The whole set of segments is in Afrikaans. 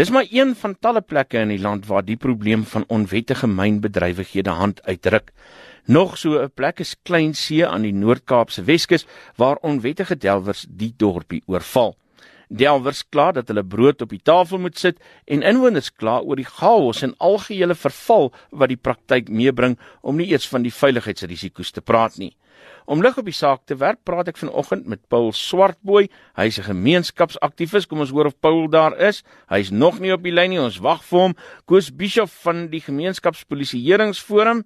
Dis maar een van talle plekke in die land waar die probleem van onwettige mynbedrywighede hand uitdruk. Nog so 'n plek is Kleinsee aan die Noord-Kaapse Weskus waar onwettige delwers die dorpie oorval. Delwers kla dat hulle brood op die tafel moet sit en inwoners kla oor die chaos en algehele verval wat die praktyk meebring om nie eers van die veiligheidsrisiko's te praat nie. Om lig op die saak te werp, praat ek vanoggend met Paul Swartboy. Hy's 'n gemeenskapsaktivis. Kom ons hoor of Paul daar is. Hy's nog nie op die lyn nie. Ons wag vir hom. Koos Bischoff van die Gemeenskapspolisieeringsforum.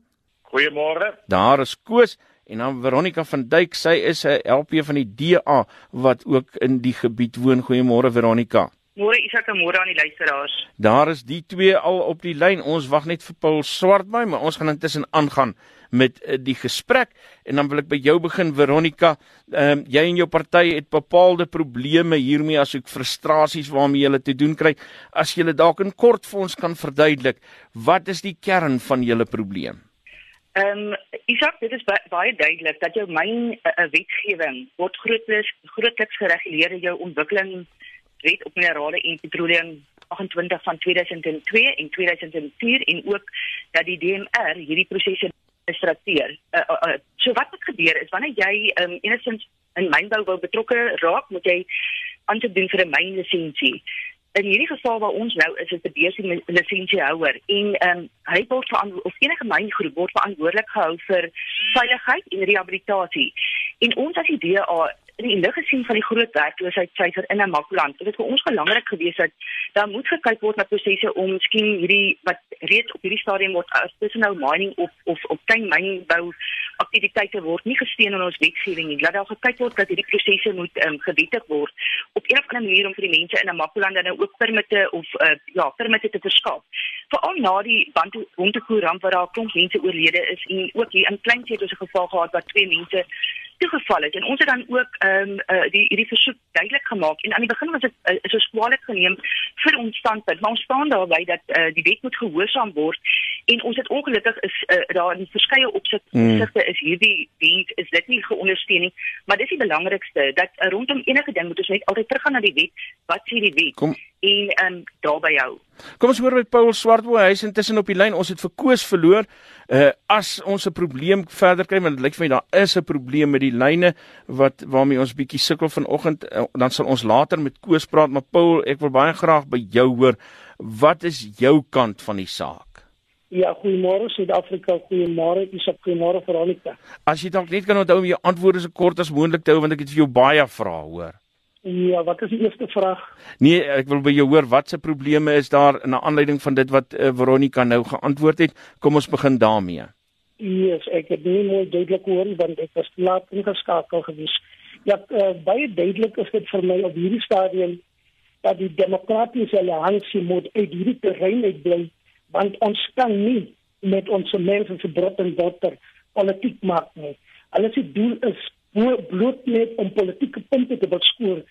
Goeiemôre. Daar is Koos en dan Veronica van Duyk. Sy is 'n LP van die DA wat ook in die gebied woon. Goeiemôre Veronica. Môre Isak en môre aan die luisteraars. Daar is die twee al op die lyn. Ons wag net vir Paul Swartboy, maar ons gaan intussen aangaan met uh, die gesprek en dan wil ek by jou begin Veronica. Ehm um, jy en jou party het bepaalde probleme hiermee as ook frustrasies waarmee jy te doen kry. As jy dalk in kort vir ons kan verduidelik, wat is die kern van julle probleem? Ehm um, Isak, dit is baie duidelik dat jou myn uh, wetgewing word grootliks grootliks gereguleer in jou ontwikkeling wet op minerale en petroleum 28 van 2002 en 2004 en ook dat die DMR hierdie prosesse administreer. Uh, uh, uh, so wat het gebeur is wanneer jy um, enigstens in mynbou wil betrokke raak, moet jy aansoek doen vir 'n mynlisensie. In hierdie geval waar ons nou is, is dit 'n besighede lisensiehouer en ehm um, hy word of enige myngroep word verantwoordelik gehou vir veiligheid en rehabilitasie. En ons as die DA in die lig gesien van die groot werkloosheidsyfer in Namakoland. Dit het vir ons belangrik gewees dat daar moet gekyk word na prosesse om miskien hierdie wat reeds op hierdie stadium word as tussen nou mining of of op klein mynbou aktiwiteite word nie gesteun in ons wetgewing nie. Laat daar gekyk word dat hierdie prosesse moet um, gewettig word op 'n of ander manier om vir die mense in Namakoland dan ook permitte of uh, ja, permitte te verskaf. Veral na die Bantu Hontekoer ramp waar daar klomp mense oorlede is en ook hier in Kleinseet het ons 'n geval gehad waar twee mense toegeval het. En ons het dan ook ehm um, uh, die hierdie versoek duidelik gemaak. En aan die begin was dit uh, so swaarlik geneem vir ons standpunt. Maar ons staan daarby dat uh, die wet moet gehoorsaam word. En ons het ongelukkig is uh, daar in verskeie opsigte mm. is hierdie wet is dit nie geondersteun nie maar dis die belangrikste dat uh, rondom enige ding moet ons net altyd teruggaan na die wet wat sê die wet Kom. en ehm um, daarby hou Kom ons hoor by Paul Swartboy hy is intussen op die lyn. Ons het vir Koos verloor. Uh, as ons 'n probleem verder kry want dit lyk vir my daar is 'n probleem met die lyne wat waarmee ons bietjie sukkel vanoggend uh, dan sal ons later met Koos praat. Maar Paul ek wil baie graag by jou hoor. Wat is jou kant van die saak? Ja, goeiemôre Suid-Afrika, goeiemôre Isak, goeiemôre Veronica. As jy dalk net kan onthou om jou antwoorde so kort as moontlik te hou want ek het vir jou baie vrae hoor. Ja, wat is die eerste vraag? Nee, ek wil by jou hoor wat se probleme is daar na aanleiding van dit wat uh, Veronica nou geantwoord het. Kom ons begin daarmee. Yes, ek het nie mooi duidelik hoor want ek was laat ingeskakel gewees. Ja, uh, baie duidelik is dit vir my op hierdie stadium dat die demokratiese alliansie moet uit hierdie terrein uitbly want ons kan nie met ons mense se brood en botter politiek maak nie. Alles die doel is bloot net om politieke punte te beskoor.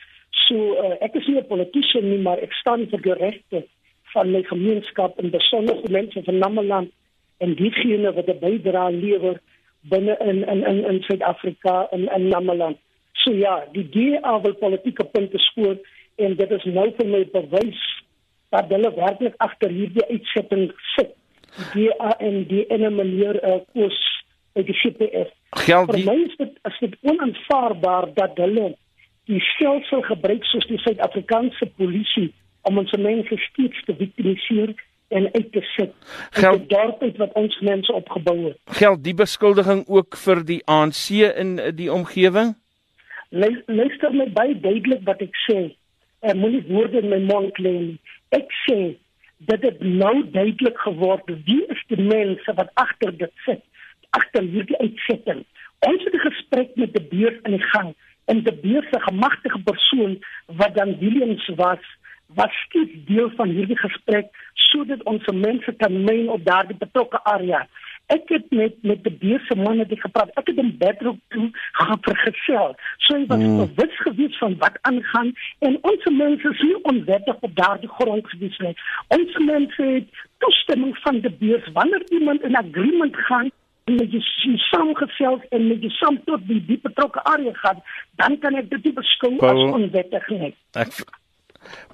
So uh, ek is nie 'n politikus nie, maar ek staan vir die regte van my gemeenskap en besonder die mense van Namaland en diegene wat 'n bydrae lewer binne in in in in Suid-Afrika en in Namaland. So ja, die DA wil politieke punte skoor en dit is nou vir my bewys dat hulle werklik agter hierdie uitsetting sit. Die DA en die en 'n manier uh, koers by die CPF. Geld die Vir my is dit as dit onaanvaarbaar dat hulle die stelsel gebruik soos die Suid-Afrikaanse polisie om ons mense steeds te viktimiseer en uit te sit. Geld daaruit wat ons mense opgebou het. Geld die beskuldiging ook vir die ANC in die omgewing? Luister my baie duidelik wat ek sê. Ek moenie woorde in my mond lê nie. Ek sê dat dit nou duidelik geword het wie is die mense wat agter dit sit agter hierdie uitsetting. Ons het 'n gesprek met die beurs in die gang en die beurs se gemagtigde persoon wat dan Williams was, was steeds deel van hierdie gesprek sodat ons mense kan meen op daardie betrokke area. Ek het met met die beurs se manne dit gepraat. Ek het in bedrock toe gaan vergesel. So hy was mm. bewus gewees van wat aangaan en ons mense is nie onwettig op daardie grond gewees nie. Ons mense het toestemming van die beurs wanneer iemand in agreement gaan met jy saamgesels en met jy saam tot die die betrokke area gaan, dan kan ek dit nie beskou as onwettig nie. Ek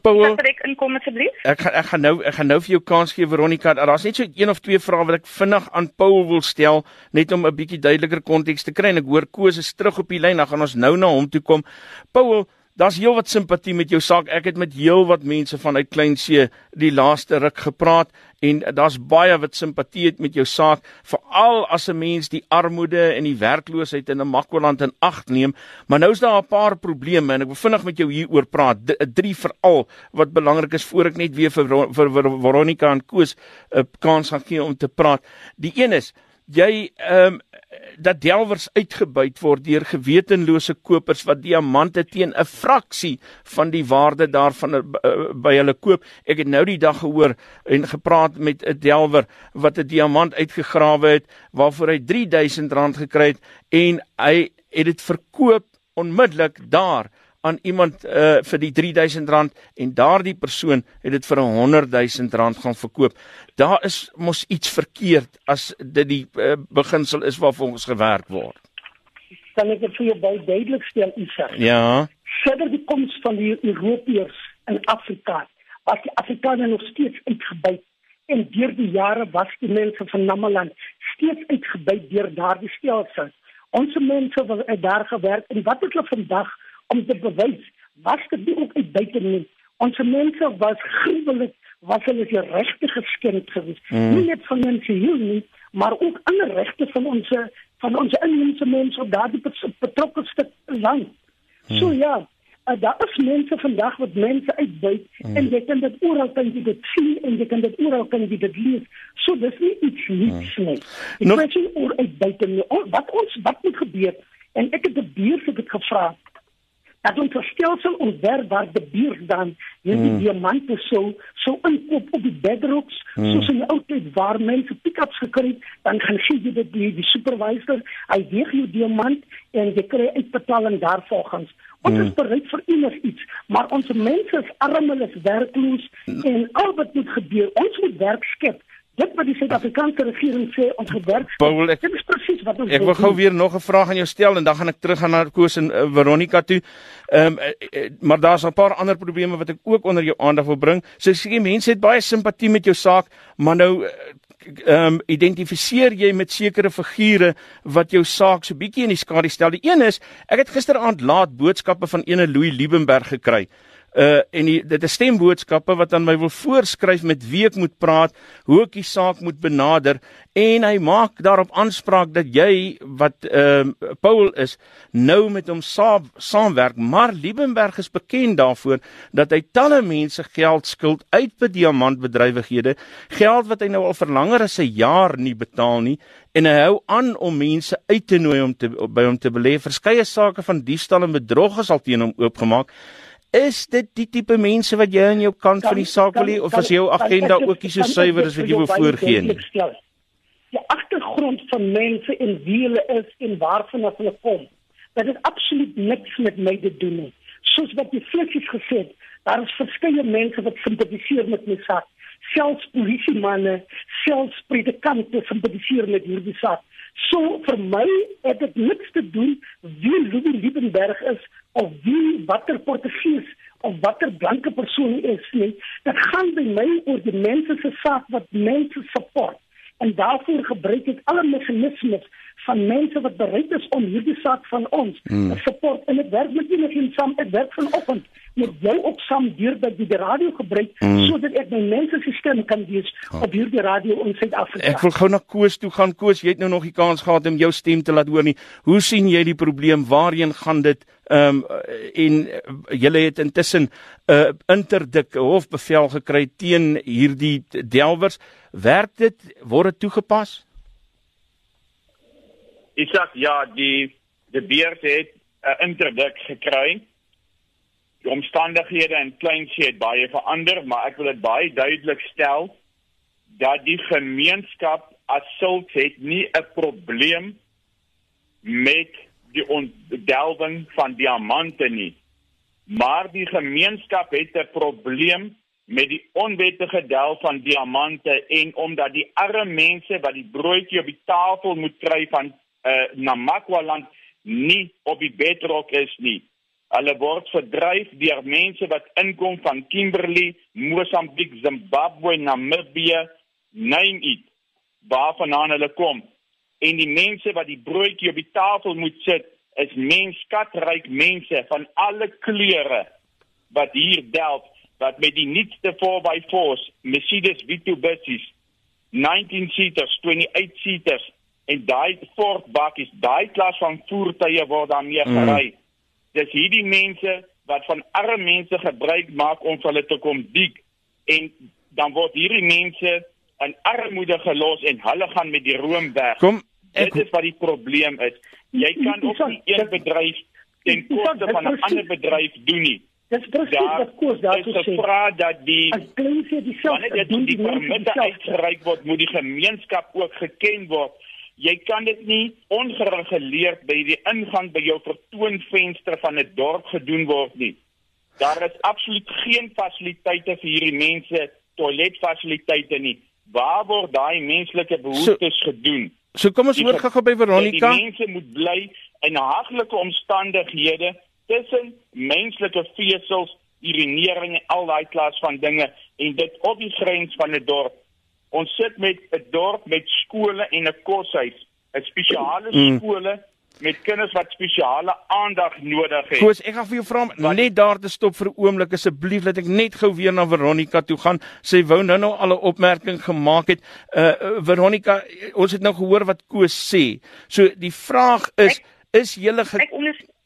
Paul, ek inkom asseblief? Ek gaan ek gaan nou ek gaan nou vir jou kans gee Veronica. Daar's net so een of twee vrae wat ek vinnig aan Paul wil stel net om 'n bietjie duideliker konteks te kry en ek hoor Koos is terug op die lyn. Dan gaan ons nou na hom toe kom. Paul, Daar's heelwat simpatie met jou saak. Ek het met heelwat mense vanuit Kleinsee die laaste ruk gepraat en daar's baie wat simpatie het met jou saak, veral as 'n mens die armoede en die werkloosheid in 'n Makwaland in ag neem. Maar nou is daar 'n paar probleme en ek wil vinnig met jou hieroor praat. Drie veral wat belangrik is voor ek net weer vir, vir, vir Veronica en Koos 'n kans gaan gee om te praat. Die een is jy ehm um, dat delwers uitgebuit word deur gewetenlose kopers wat diamante teen 'n fraksie van die waarde daarvan uh, by hulle koop. Ek het nou die dag gehoor en gepraat met 'n delwer wat 'n diamant uitgegrawe het waarvoor hy R3000 gekry het en hy het dit verkoop onmiddellik daar aan iemand uh, vir die R3000 en daardie persoon het dit vir 'n R100000 gaan verkoop. Daar is mos iets verkeerd as dit die uh, beginsel is waarvoor ons gewerk word. Kan ek dit vir jou baie duidelik stel, Isa? Ja. Sedert die koms van die Europeërs in Afrika, was die Afrikaners nog steeds uitgebuit en deur die jare was die mense van Namaland steeds uitgebuit deur daardie stelsel. Ons mense wat daar gewerk en wat het hulle vandag om te bewys was dit nie ook uit buite nie. Ons mense was gruwelik, was hulle se regte geskend geweest. Mm. Nie net van mense hier nie, maar ook ander regte van ons van ons inheemse mense op daardie betrokke stuk land. Mm. So ja, uh, daar is mense vandag wat mense uitbuit mm. en jy kan dit oral kan jy dit sien en jy kan dit oral kan jy dit lees. So dis nie iets niks mm. nie. Ek no. weet nie oor uitbuit nie. Wat ons wat moet gebeur en ek het die buur vir dit gevra dat ons 'n stelsel ontwerp waar die bier dan hierdie mm. diamante so so inkoop op die bedrocks mm. soos in die ou tyd waar mense pick-ups gekry het dan gaan jy dit die, die supervisor hy weeg jou diamant en jy kry uitbetaling daarvolgens ons mm. is bereid vir enigiets maar ons mense is arm hulle is werkloos mm. en al wat moet gebeur ons moet werk skep Dit wat die Suid-Afrikaanse regering sê ons gewerk. Paul, ek, dit is presies wat ons Ek wil gou weer nog 'n vraag aan jou stel en dan gaan ek terug gaan na Koos en uh, Veronica toe. Ehm um, uh, maar daar's 'n paar ander probleme wat ek ook onder jou aandag wil bring. So sê mense het baie simpatie met jou saak, maar nou ehm um, identifiseer jy met sekere figure wat jou saak so bietjie in die skadu stel. Die een is, ek het gisteraand laat boodskappe van ene Louis Liebenberg gekry uh en die, dit is stemboodskappe wat aan my wil voorskryf met wie ek moet praat, hoe ek die saak moet benader en hy maak daarop aanspraak dat jy wat ehm uh, Paul is nou met hom saam saamwerk, maar Liebenberg is bekend daarvoor dat hy talle mense geld skuld uit by diamantbedrywighede, geld wat hy nou al vir langer as 'n jaar nie betaal nie en hy hou aan om mense uit te nooi om te by hom te belê. Verskeie sake van diefstal en bedrog is al teen hom oopgemaak. Is dit die tipe mense wat jy aan jou kant kan, van die saak wil hê of as jou agenda kan, ook nie so suiwer as wat jy wil voorgee nie? Die agtergrond van mense en wie hulle is en waarvan hulle kom, dit het absoluut niks met my te doen nie. Soos wat die fliksies gesê het, daar is verskeie mense wat simpatiseer met my saak. Selfs polisiemanne, selfs predikante simpatiseer met hierdie saak. So vir my het dit niks te doen wie Louis Liebenberg is of wie watter Portugees of watter blanke persoon is nie. Dit gaan by my oor die mense se saak wat mense support. En daarvoor gebruik ek alle meganismes van mense wat bereid is om hierdie saak van ons hmm. support. En ek werk met in saam, ek werk vanoggend met jou op saam deur dat die radio gebruik hmm. sodat ek my mense se stem kan wees oh. op hierdie radio in Suid-Afrika. Ek wil gou na Koos toe gaan. Koos, jy het nou nog die kans gehad om jou stem te laat hoor nie. Hoe sien jy die probleem? Waarheen gaan dit? Ehm um, en julle het intussen 'n uh, interdik hofbevel gekry teen hierdie delwers. Werk dit? Word dit toegepas? Isak, ja, die die beurt het 'n interdik gekry. Die omstandighede in Kleinsee het baie verander, maar ek wil dit baie duidelik stel dat die gemeenskap as sulks het nie 'n probleem met die ontdelwing van diamante nie. Maar die gemeenskap het 'n probleem met die onwettige del van diamante en omdat die arme mense wat die broodjie op die tafel moet kry van uh, Namakwa land nie op die bedrock is nie. Hulle word verdryf deur mense wat inkom van Kimberley, Mosambiek, Zimbabwe, Namibië, name it, waarvandaan hulle kom. En die mense wat die broodjie op die tafel moet sit, is menskatryk mense van alle kleure wat hier delf wat met die nuutste 4x4s, Mercedes Vito-bussies, 19 seaters, 28 seaters en daai Ford bakkies, daai klas van voertuie word daarmee mm. gery. Mm. Dis hierdie mense wat van arme mense gebruik maak om hulle te kom bieg en dan word hierdie mense in armoede gelos en hulle gaan met die room weg. Kom, ek... dit is wat die probleem is. Jy kan ook nie een bedryf ten koste van 'n ander bedryf doen nie. Dis presies wat koers daartoe sê. Dit vra dat die as klein vir dieselfde wanneer dit die permitte uitgereik word, moet die gemeenskap ook geken word jy kan dit nie ongereguleerd by die ingang by jou vertoonvenster van 'n dorp gedoen word nie. Daar is absoluut geen fasiliteite vir hierdie mense, toiletfasiliteite nie. Waar word daai menslike behoeftes so, gedoen? So kom ons hoor gou by Veronica. Die mense moet bly in haglike omstandighede tussen menslike vesels, urinering en al daai klas van dinge en dit op die grens van 'n dorp. Ons sit met 'n dorp met skole en 'n koshuis, 'n spesiale mm. skole met kinders wat spesiale aandag nodig het. Koos, ek gaan vir jou vra net daar te stop vir 'n oomblik asseblief dat ek net gou weer na Veronica toe gaan. Sy wou nou nou al 'n opmerking gemaak het. Uh Veronica, ons het nou gehoor wat Koos sê. So die vraag is, ek, is julle Ek ondersteun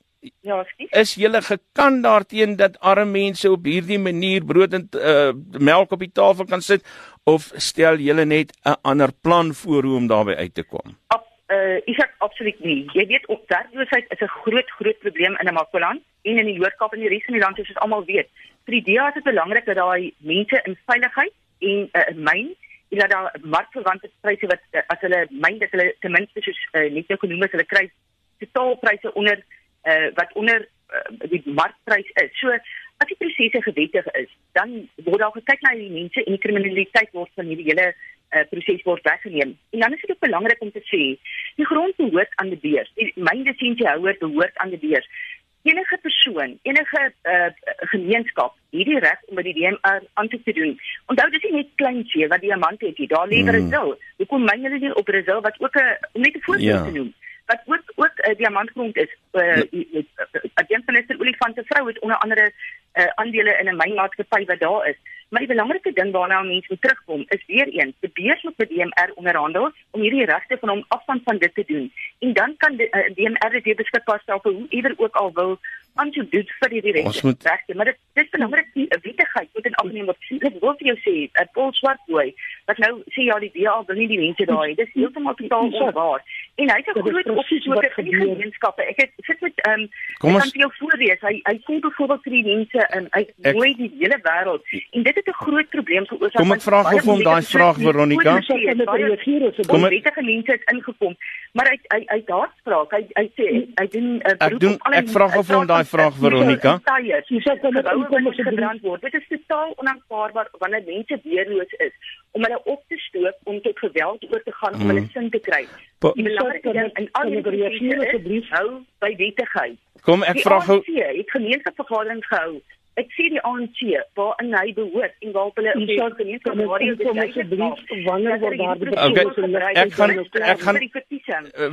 Ja, skiet. Is julle gekant daarteen dat arme mense op hierdie manier brood en uh, melk op die tafel kan sit of stel julle net 'n ander plan voor hoe om daarby uit te kom? Ab, uh, ek sê absoluut nie. Jy weet werkloosheid is 'n groot groot probleem in Namakoland en in die Noord-Kaap en die res van die land soos ons almal weet. Vir die DA is dit belangrik dat daai mense in veiligheid en uh, in myn en dat daar markverwante pryse wat uh, as hulle myn dat hulle ten minste soos uh, net ekonomies hulle kry totaalpryse onder uh, wat onder uh, die markprys is. So as die prosesse gewettig is, dan word daar gekyk na die mense en die kriminaliteit word van hierdie hele uh, proses word weggeneem. En dan is dit ook belangrik om te sê, die grond behoort aan die beurs. Die myn lisensiehouer behoort aan die beurs. Enige persoon, enige uh, gemeenskap het die reg om by die DMR aan te doen. Onthou dis nie net klein see wat diamant het nie. Daar lê hmm. Brazil. Hoekom myn hulle nie op Brazil wat ook 'n om net 'n voorbeeld ja. te noem? Wat ook ook 'n uh, eh, diamantgrond is. Uh, uh, Agentminister Olifante vrou het onder andere uh, aandele in 'n mynmaatskappy wat daar is. Maar die belangrike ding waarna mense moet terugkom is weer eens, die beurs moet met DMR onderhandel om hierdie regte van hom afstand van dit te doen. En dan kan die uh, DMR dit beskikbaar stel vir hoe ieder ook al wil aan te doen vir die regte. Moet... Maar dit dis belangrik die wettigheid moet in agneem word. Ek wil vir jou sê, 'n Paul Swartboy wat nou sê ja die DA wil nie die mense daai. Dis heeltemal totaal onwaar. En hy het 'n groot opsies oor die gemeenskappe. Ek het sit met ehm um, kan vir jou voorlees. Hy hy sê byvoorbeeld vir die mense in hy nooi die hele wêreld en dit het 'n groot probleem veroorsaak. Kom ek vra gou vir hom daai vraag Veronica. Kom ek wettige mense het ingekom, maar hy hy hy daar spraak. Hy hy sê hy doen 'n uh, beroep doen, op alle Ek vra gou vir hom daai vraag Veronica. Jy sê kom ek kom ek gebrand word. Dit is totaal onaanvaarbaar wanneer mense weerloos is om hulle op te stoot om tot geweld oor te gaan om hulle hmm. sin te kry. Die in al die reagere asseblief hou by wettigheid. Kom ek vra gou het gemeenskapsvergadering gehou. Ek sien die ANC waar in hy behoort en waar hulle in die gemeenskap waar hulle asseblief wanneer word daar okay. ek gaan ek gaan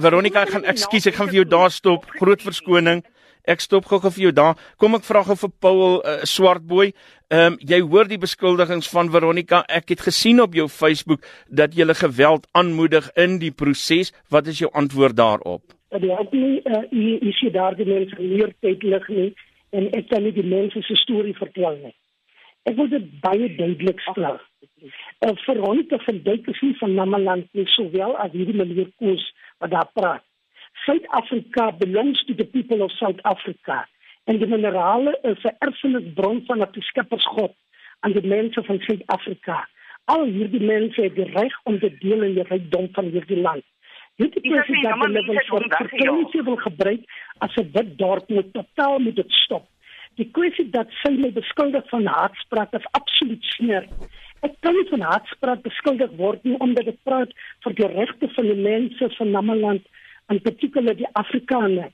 Veronica ek gaan ekskuus ek gaan vir jou daar stop groot verskoning Ek stop gou vir jou daar. Kom ek vra gou vir Paul uh, Swartboy. Ehm um, jy hoor die beskuldigings van Veronica. Ek het gesien op jou Facebook dat jy geweld aanmoedig in die proses. Wat is jou antwoord daarop? Die antwoord uh, is jy daar die mense meer tyd lig nie en ek kan nie die mense se storie vertel nie. Ek wil dit baie duidelik stel. Uh, Veronica van Duyk is nie van Namaland nie, sowel as hierdie meneer Koos wat daar praat. South Africa belongs to the people of South Africa. En die minerale is 'n erfenisbron van 'n skeppersgod aan die mense van Suid-Afrika. Al hierdie mense het die reg om te deel in die rykdom van hierdie land. Dit is presies wat hulle wil vir wil gebruik as 'n wit dorp moet totaal moet dit stop. Die kwessie dat sy my beskuldig van haatspraak is absoluut sneer. Ek kan nie van haatspraak beskuldig word nie omdat dit praat vir die regte van die mense van Namaland and particularly Afrikaner